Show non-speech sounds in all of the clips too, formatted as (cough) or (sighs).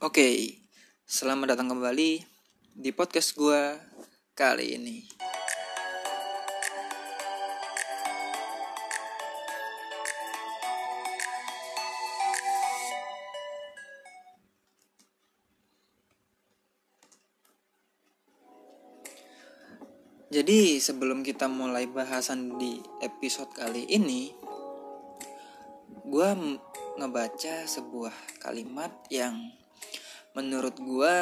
Oke, selamat datang kembali di podcast gue kali ini. Jadi sebelum kita mulai bahasan di episode kali ini, gue ngebaca sebuah kalimat yang menurut gue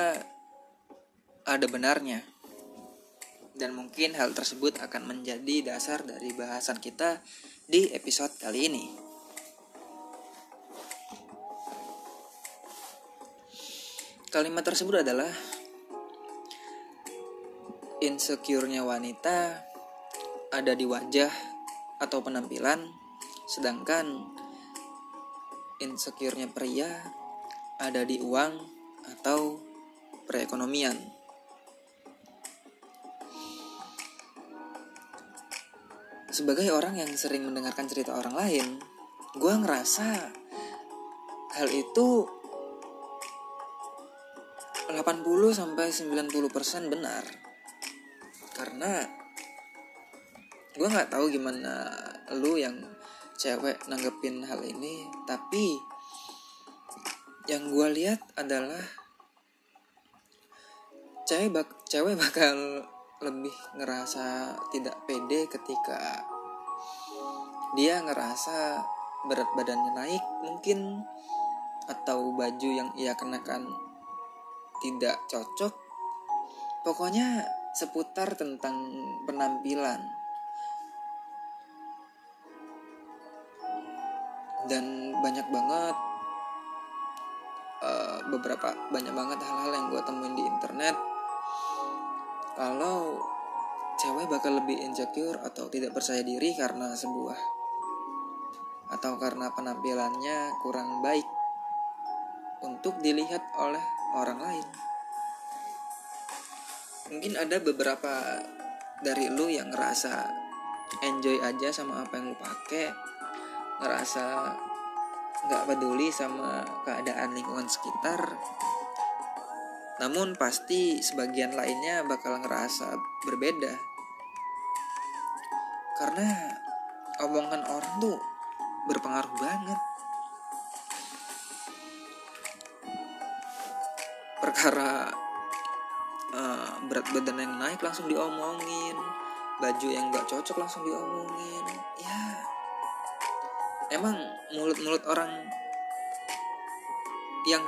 ada benarnya dan mungkin hal tersebut akan menjadi dasar dari bahasan kita di episode kali ini. Kalimat tersebut adalah insecure-nya wanita ada di wajah atau penampilan, sedangkan insecure-nya pria ada di uang atau perekonomian. Sebagai orang yang sering mendengarkan cerita orang lain, gue ngerasa hal itu 80 sampai 90% benar karena gue nggak tahu gimana lu yang cewek nanggepin hal ini tapi yang gue lihat adalah cewek bak cewek bakal lebih ngerasa tidak pede ketika dia ngerasa berat badannya naik mungkin atau baju yang ia kenakan tidak cocok. Pokoknya seputar tentang penampilan. Dan banyak banget uh, beberapa banyak banget hal-hal yang gue temuin di internet. Kalau cewek bakal lebih insecure atau tidak percaya diri karena sebuah atau karena penampilannya kurang baik untuk dilihat oleh orang lain. Mungkin ada beberapa dari lu yang ngerasa enjoy aja sama apa yang lu pakai ngerasa nggak peduli sama keadaan lingkungan sekitar. Namun pasti sebagian lainnya bakal ngerasa berbeda. Karena omongan orang tuh berpengaruh banget. Perkara uh, berat badan yang naik langsung diomongin. Baju yang gak cocok langsung diomongin emang mulut-mulut orang yang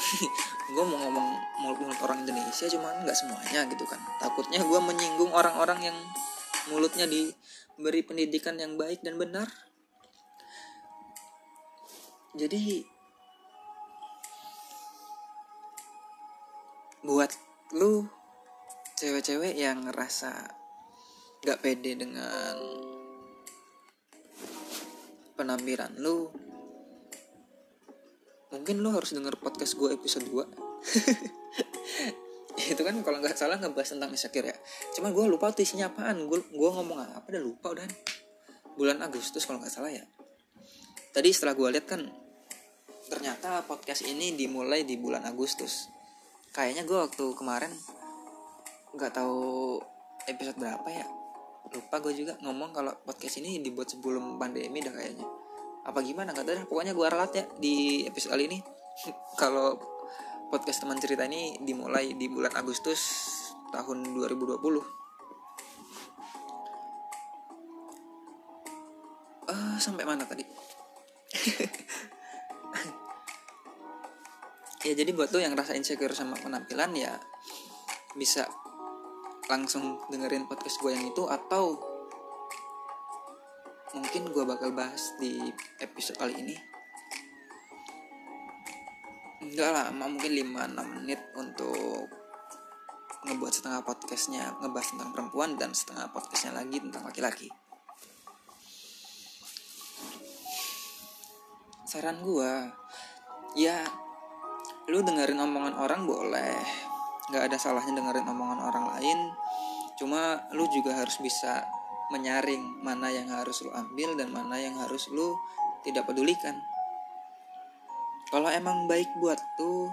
(laughs) gue mau ngomong mulut-mulut orang Indonesia cuman nggak semuanya gitu kan. Takutnya gue menyinggung orang-orang yang mulutnya diberi pendidikan yang baik dan benar. Jadi buat lu cewek-cewek yang ngerasa gak pede dengan penampilan lu. Mungkin lu harus denger podcast gue episode 2 (laughs) itu kan kalau nggak salah ngebahas tentang insecure ya. Cuman gue lupa tuh isinya apaan. Gue gue ngomong apa udah lupa udah. Bulan Agustus kalau nggak salah ya. Tadi setelah gue lihat kan ternyata podcast ini dimulai di bulan Agustus. Kayaknya gue waktu kemarin nggak tahu episode berapa ya lupa gue juga ngomong kalau podcast ini dibuat sebelum pandemi dah kayaknya. Apa gimana? Nggak tahu pokoknya gue ralat ya di episode kali ini. (laughs) Kalau podcast teman cerita ini dimulai di bulan Agustus tahun 2020 uh, eh, sampai mana tadi? (laughs) Ya jadi buat lo yang rasa insecure sama penampilan ya bisa langsung dengerin podcast gue yang itu atau mungkin gue bakal bahas di episode kali ini. Enggak lama mungkin 5-6 menit untuk ngebuat setengah podcastnya ngebahas tentang perempuan dan setengah podcastnya lagi tentang laki-laki. Saran gue ya lu dengerin omongan orang boleh nggak ada salahnya dengerin omongan orang lain. Cuma lu juga harus bisa menyaring mana yang harus lu ambil dan mana yang harus lu tidak pedulikan. Kalau emang baik buat tuh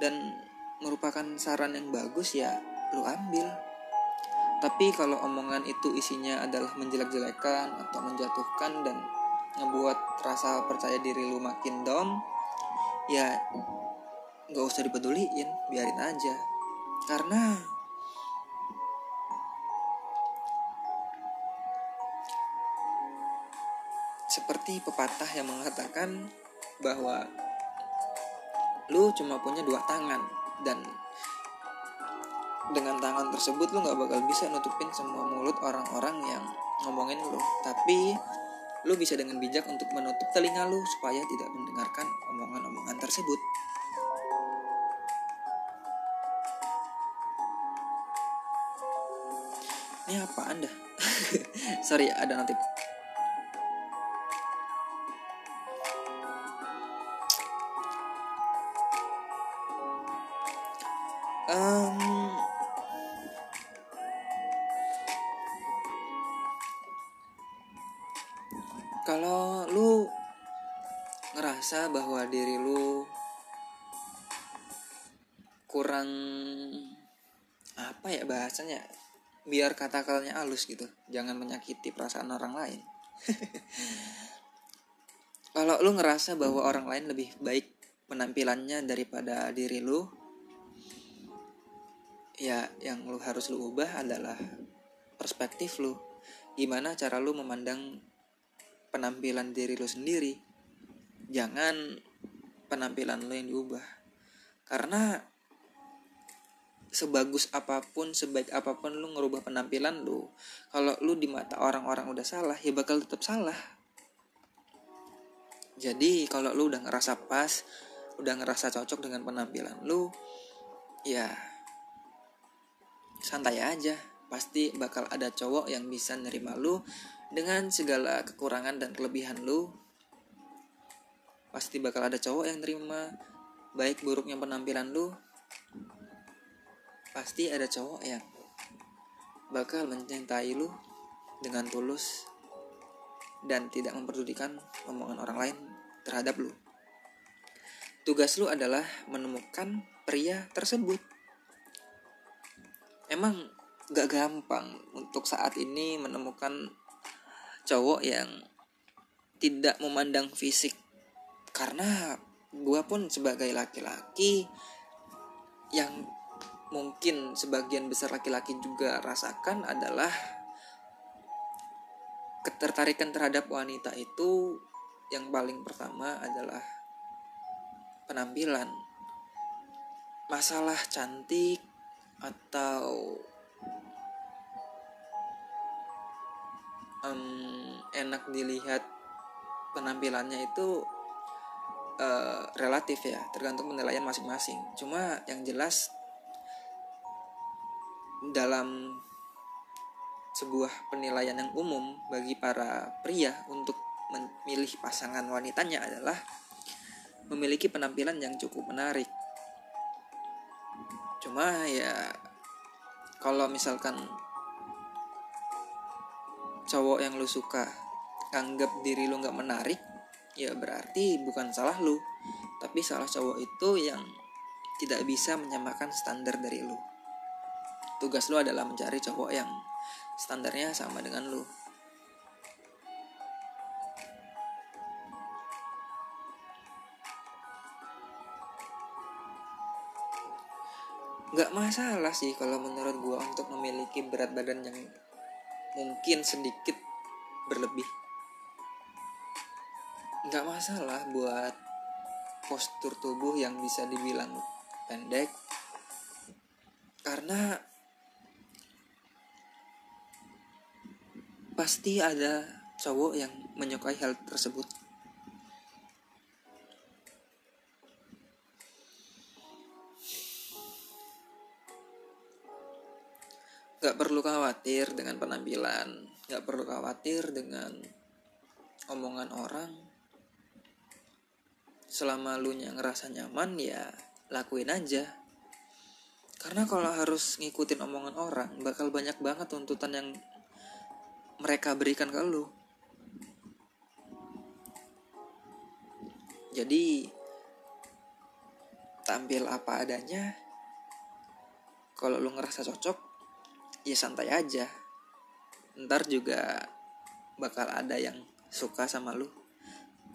dan merupakan saran yang bagus ya lu ambil. Tapi kalau omongan itu isinya adalah menjelek-jelekan atau menjatuhkan dan ngebuat rasa percaya diri lu makin down ya nggak usah dipeduliin biarin aja karena seperti pepatah yang mengatakan bahwa lu cuma punya dua tangan dan dengan tangan tersebut lu nggak bakal bisa nutupin semua mulut orang-orang yang ngomongin lu. Tapi lu bisa dengan bijak untuk menutup telinga lu supaya tidak mendengarkan omongan-omongan tersebut ini apa anda (laughs) sorry ada notif. Um, kalau lu ngerasa bahwa diri lu kurang apa ya bahasanya biar kata-katanya halus gitu. Jangan menyakiti perasaan orang lain. (laughs) Kalau lu ngerasa bahwa orang lain lebih baik penampilannya daripada diri lu ya yang lu harus lu ubah adalah perspektif lu. Gimana cara lu memandang penampilan diri lu sendiri? Jangan penampilan lu yang diubah. Karena sebagus apa pun sebaik apa pun lu ngerubah penampilan lu kalau lu di mata orang-orang udah salah ya bakal tetap salah. Jadi kalau lu udah ngerasa pas udah ngerasa cocok dengan penampilan lu ya santai aja. Pasti bakal ada cowok yang bisa nerima lu dengan segala kekurangan dan kelebihan lu. Pasti bakal ada cowok yang nerima baik buruknya penampilan lu pasti ada cowok yang bakal mencintai lu dengan tulus dan tidak memperdulikan omongan orang lain terhadap lu. Tugas lu adalah menemukan pria tersebut emang gak gampang untuk saat ini menemukan cowok yang tidak memandang fisik karena gue pun sebagai laki-laki yang mungkin sebagian besar laki-laki juga rasakan adalah ketertarikan terhadap wanita itu yang paling pertama adalah penampilan. Masalah cantik atau um, enak dilihat penampilannya itu uh, relatif ya tergantung penilaian masing-masing. Cuma yang jelas dalam sebuah penilaian yang umum bagi para pria untuk memilih pasangan wanitanya adalah memiliki penampilan yang cukup menarik. Cuma ya kalau misalkan cowok yang lu suka anggap diri lu nggak menarik ya berarti bukan salah lu. Tapi salah cowok itu yang tidak bisa menyamakan standar dari lu tugas lu adalah mencari cowok yang standarnya sama dengan lu. Nggak masalah sih kalau menurut gue untuk memiliki berat badan yang mungkin sedikit berlebih. Nggak masalah buat postur tubuh yang bisa dibilang pendek. Karena pasti ada cowok yang menyukai hal tersebut Gak perlu khawatir dengan penampilan, gak perlu khawatir dengan omongan orang. Selama lu yang ngerasa nyaman ya lakuin aja. Karena kalau harus ngikutin omongan orang, bakal banyak banget tuntutan yang mereka berikan ke lu. Jadi tampil apa adanya kalau lu ngerasa cocok ya santai aja. Ntar juga bakal ada yang suka sama lu.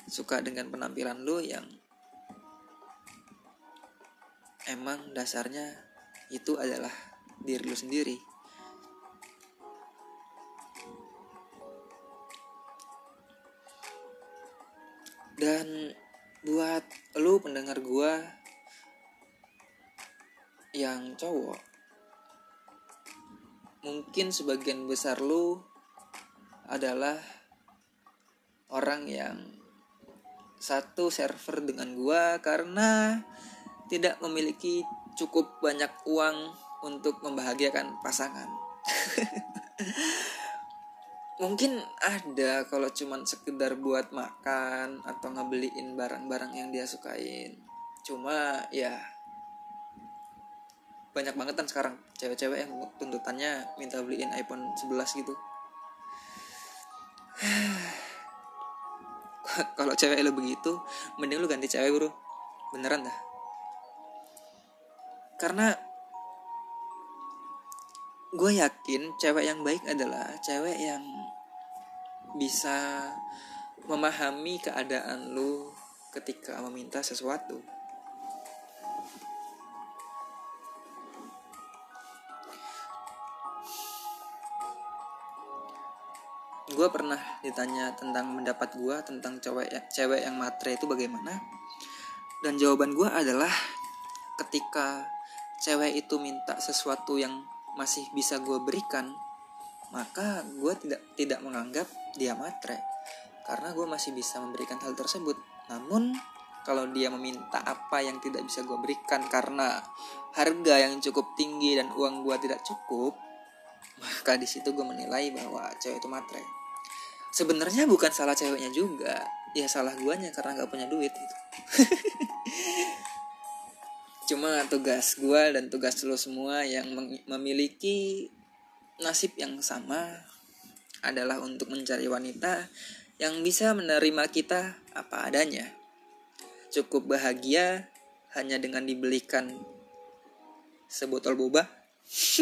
Suka dengan penampilan lu yang emang dasarnya itu adalah diri lu sendiri dan buat lu pendengar gua yang cowok mungkin sebagian besar lu adalah orang yang satu server dengan gua karena tidak memiliki cukup banyak uang untuk membahagiakan pasangan. (laughs) Mungkin ada kalau cuman sekedar buat makan atau ngebeliin barang-barang yang dia sukain. Cuma ya banyak banget kan sekarang cewek-cewek yang tuntutannya minta beliin iPhone 11 gitu. (sighs) kalau cewek lu begitu, mending lu ganti cewek, Bro. Beneran dah karena gue yakin cewek yang baik adalah cewek yang bisa memahami keadaan lu ketika meminta sesuatu. Gue pernah ditanya tentang pendapat gue tentang cewek cewek yang matre itu bagaimana, dan jawaban gue adalah ketika cewek itu minta sesuatu yang masih bisa gue berikan maka gue tidak tidak menganggap dia matre. Karena gue masih bisa memberikan hal tersebut. Namun kalau dia meminta apa yang tidak bisa gue berikan karena harga yang cukup tinggi dan uang gue tidak cukup maka di situ gue menilai bahwa cewek itu matre. Sebenarnya bukan salah ceweknya juga. Ya salah guanya karena nggak punya duit gitu (laughs) cuma tugas gue dan tugas lo semua yang memiliki nasib yang sama adalah untuk mencari wanita yang bisa menerima kita apa adanya. Cukup bahagia hanya dengan dibelikan sebotol boba. (laughs)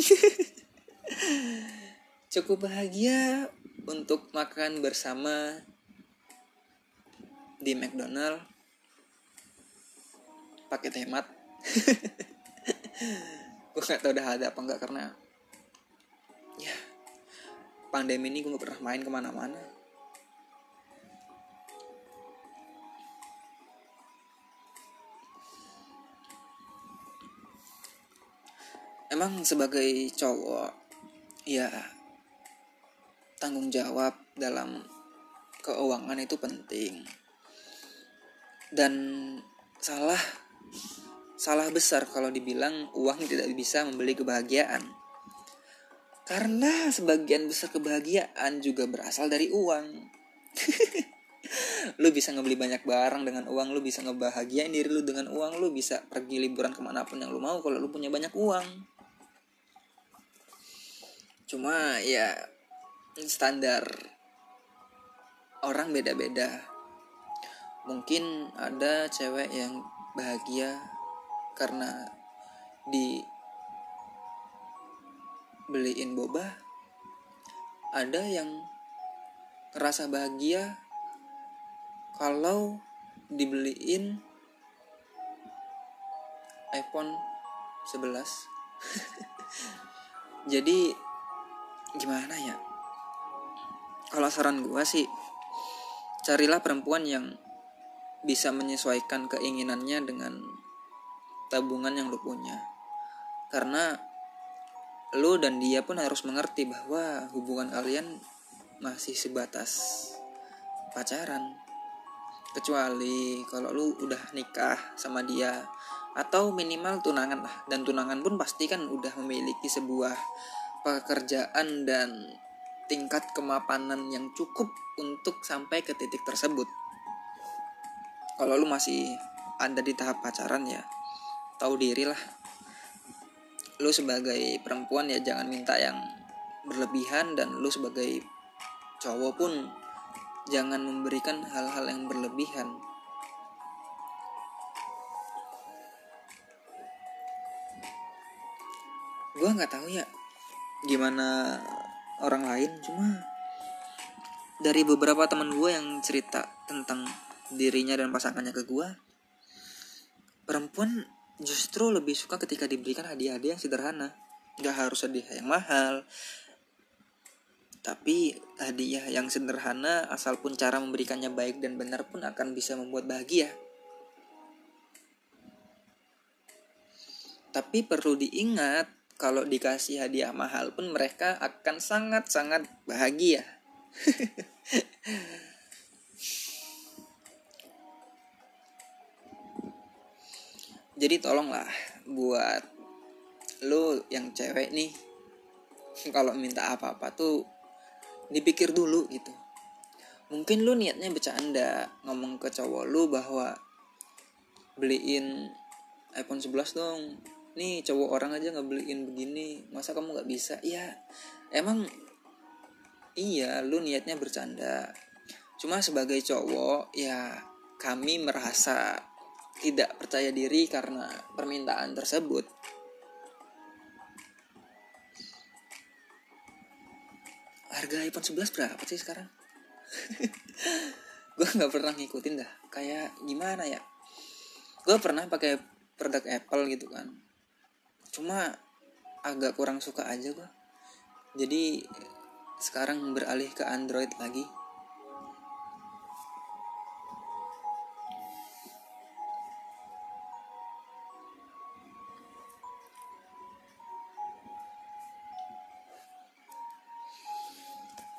Cukup bahagia untuk makan bersama di McDonald paket hemat gue gak tau udah ada apa enggak karena ya pandemi ini gue gak pernah main ke mana-mana. Emang sebagai cowok ya tanggung jawab dalam keuangan itu penting. Dan salah salah besar kalau dibilang uang tidak bisa membeli kebahagiaan. Karena sebagian besar kebahagiaan juga berasal dari uang. (laughs) lu bisa ngebeli banyak barang dengan uang, lu bisa ngebahagiain diri lu dengan uang, lu bisa pergi liburan ke mana pun yang lu mau kalau lu punya banyak uang. Cuma ya standar orang beda-beda. Mungkin ada cewek yang bahagia karena di beliin boba ada yang ngerasa bahagia kalau dibeliin iPhone 11 (laughs) jadi gimana ya? Kalau saran gue sih carilah perempuan yang bisa menyesuaikan keinginannya dengan tabungan yang lu punya. Karena lu dan dia pun harus mengerti bahwa hubungan kalian masih sebatas pacaran. Kecuali kalau lu udah nikah sama dia atau minimal tunangan lah. Dan tunangan pun pasti kan udah memiliki sebuah pekerjaan dan tingkat kemapanan yang cukup untuk sampai ke titik tersebut. Kalau lu masih ada di tahap pacaran ya tahu diri lah. Lu sebagai perempuan ya jangan minta yang berlebihan dan lu sebagai cowok pun jangan memberikan hal-hal yang berlebihan. Gue nggak tahu ya gimana orang lain cuma dari beberapa teman gue yang cerita tentang dirinya dan pasangannya ke gue perempuan justru lebih suka ketika diberikan hadiah-hadiah yang sederhana. Nggak harus hadiah yang mahal. Tapi hadiah yang sederhana asal pun cara memberikannya baik dan benar pun akan bisa membuat bahagia. Tapi perlu diingat kalau dikasih hadiah mahal pun mereka akan sangat-sangat bahagia (laughs) jadi tolonglah buat lo yang cewek nih kalau minta apa-apa tuh dipikir dulu gitu. Mungkin lu niatnya bercanda ngomong ke cowok lu bahwa beliin iPhone 11 dong. Nih cowok orang aja nggak beliin begini masa kamu nggak bisa? Ya emang iya lu niatnya bercanda. Cuma sebagai cowok ya kami merasa tidak percaya diri karena permintaan tersebut. Harga iPhone 11 berapa sih sekarang? (laughs) gue nggak pernah ngikutin dah. Kayak gimana ya? Gue pernah pakai produk Apple gitu kan. Cuma agak kurang suka aja gue. Jadi sekarang beralih ke Android lagi.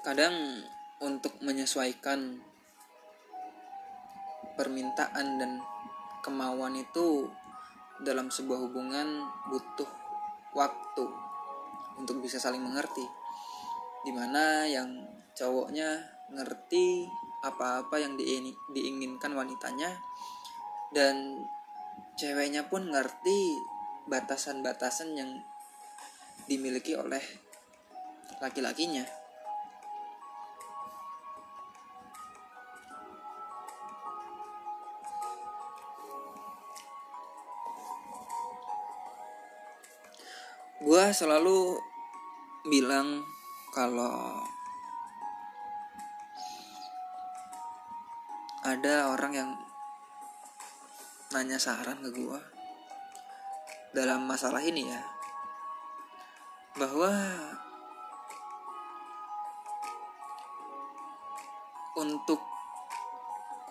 Kadang untuk menyesuaikan permintaan dan kemauan itu dalam sebuah hubungan butuh waktu untuk bisa saling mengerti. Di mana yang cowoknya ngerti apa-apa yang diinginkan wanitanya dan ceweknya pun ngerti batasan-batasan yang dimiliki oleh laki-lakinya selalu bilang kalau ada orang yang nanya saran ke gue dalam masalah ini ya bahwa untuk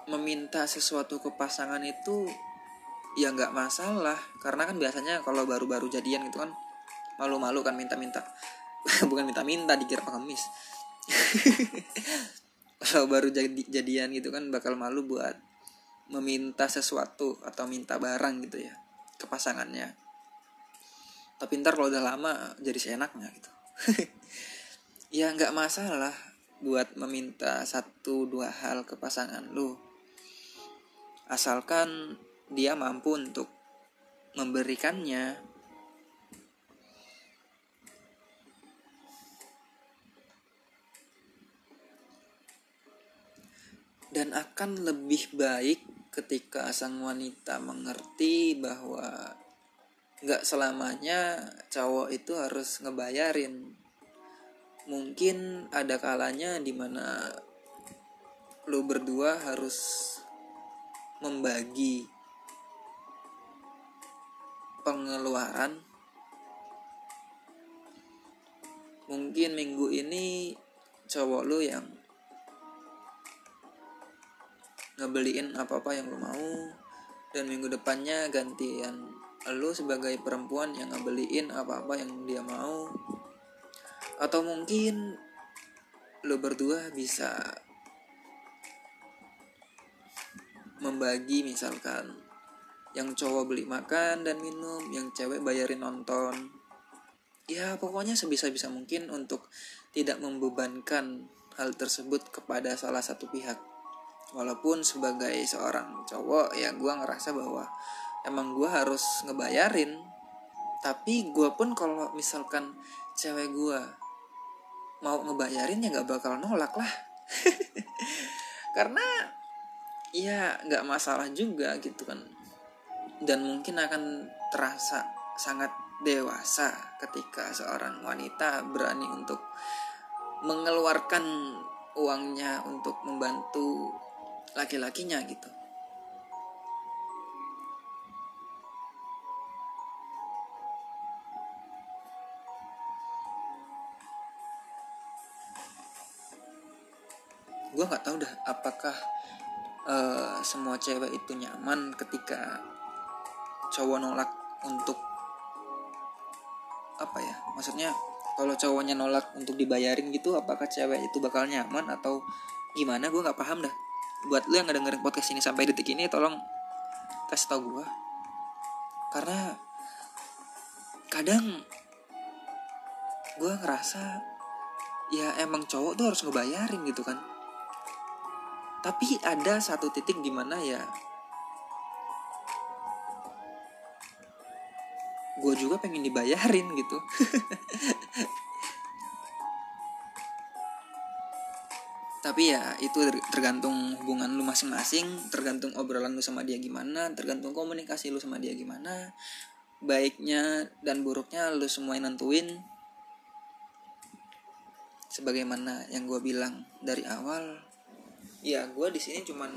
meminta sesuatu ke pasangan itu ya nggak masalah karena kan biasanya kalau baru-baru jadian gitu kan malu-malu kan minta-minta. (laughs) Bukan minta-minta dikira pengemis. (laughs) Kalau baru jadi jadian gitu kan bakal malu buat meminta sesuatu atau minta barang gitu ya ke pasangannya. Tapi ntar kalau udah lama jadi seenaknya gitu. (laughs) Ya nggak masalah buat meminta satu dua hal ke pasangan lu. Asalkan dia mampu untuk memberikannya dan akan lebih baik ketika sang wanita mengerti bahwa nggak selamanya cowok itu harus ngebayarin. Mungkin ada kalanya di mana lo berdua harus membagi pengeluaran. Mungkin minggu ini cowok lo yang ngebeliin apa-apa yang lo mau dan minggu depannya gantian lo sebagai perempuan yang ngebeliin apa-apa yang dia mau. Atau mungkin lo berdua bisa membagi misalkan yang cowok beli makan dan minum yang cewek bayarin nonton. Ya pokoknya sebisa-bisa mungkin untuk tidak membebankan hal tersebut kepada salah satu pihak walaupun sebagai seorang cowok ya gue ngerasa bahwa emang gue harus ngebayarin. Tapi gue pun kalau misalkan cewek gue mau ngebayarin ya nggak bakal nolak lah. (laughs) Karena ya nggak masalah juga gitu kan. Dan mungkin akan terasa sangat dewasa ketika seorang wanita berani untuk mengeluarkan uangnya untuk membantu laki-lakinya gitu. Gue nggak tahu dah apakah uh, semua cewek itu nyaman ketika cowok nolak untuk apa ya maksudnya kalau cowoknya nolak untuk dibayarin gitu apakah cewek itu bakal nyaman atau gimana gue nggak paham dah buat lu yang ngedengerin podcast ini sampai detik ini tolong kasih tau gue karena kadang gue ngerasa ya emang cowok tuh harus ngebayarin gitu kan. Tapi ada satu titik di mana ya gue juga pengen dibayarin gitu (laughs) tapi ya itu tergantung hubungan lu masing-masing tergantung obrolan lu sama dia gimana tergantung komunikasi lu sama dia gimana baiknya dan buruknya lu semua nentuin. Sebagaimana yang gue bilang dari awal ya gue di sini cuman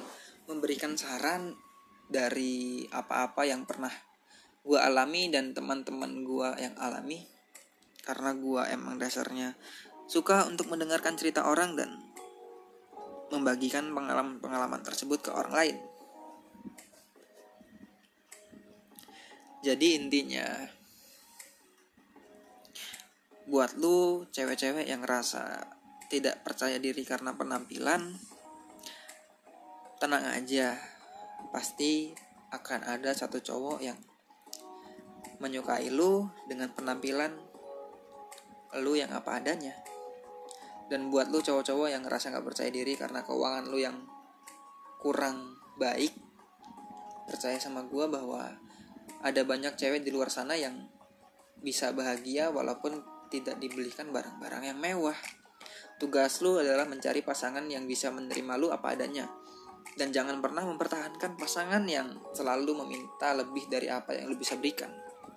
memberikan saran dari apa-apa yang pernah gue alami dan teman-teman gue yang alami. Karena gue emang dasarnya suka untuk mendengarkan cerita orang dan membagikan pengalaman-pengalaman tersebut ke orang lain. Jadi intinya buat lu cewek-cewek yang ngerasa tidak percaya diri karena penampilan tenang aja pasti akan ada satu cowok yang menyukai lu dengan penampilan lu yang apa adanya dan buat lu cowok-cowok yang ngerasa nggak percaya diri karena keuangan lu yang kurang baik percaya sama gue bahwa ada banyak cewek di luar sana yang bisa bahagia walaupun tidak dibelikan barang-barang yang mewah. Tugas lu adalah mencari pasangan yang bisa menerima lu apa adanya. Dan jangan pernah mempertahankan pasangan yang selalu meminta lebih dari apa yang lu bisa berikan.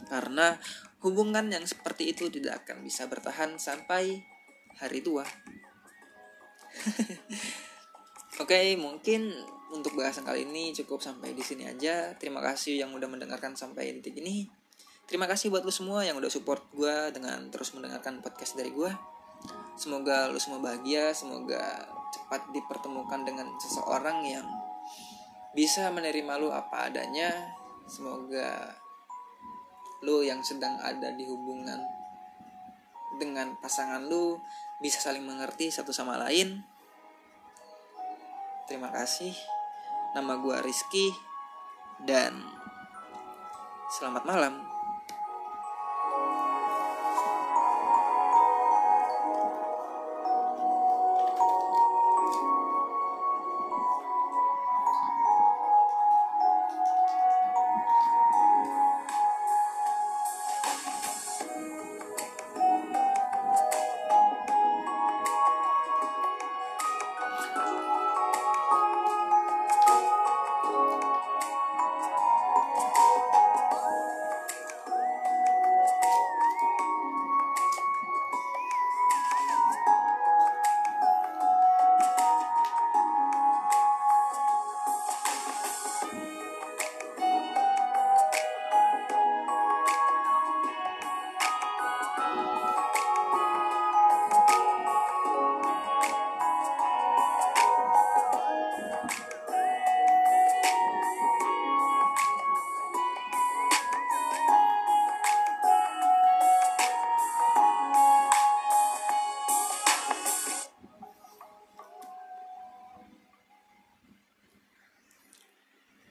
Karena hubungan yang seperti itu tidak akan bisa bertahan sampai hari tua. (laughs) Oke, okay, mungkin untuk bahasan kali ini cukup sampai di sini aja. Terima kasih yang udah mendengarkan sampai detik ini. Terima kasih buat lo semua yang udah support gue dengan terus mendengarkan podcast dari gue. Semoga lo semua bahagia, semoga cepat dipertemukan dengan seseorang yang bisa menerima lo apa adanya. Semoga lu yang sedang ada di hubungan dengan pasangan lu bisa saling mengerti satu sama lain. Terima kasih. Nama gua Rizky dan selamat malam.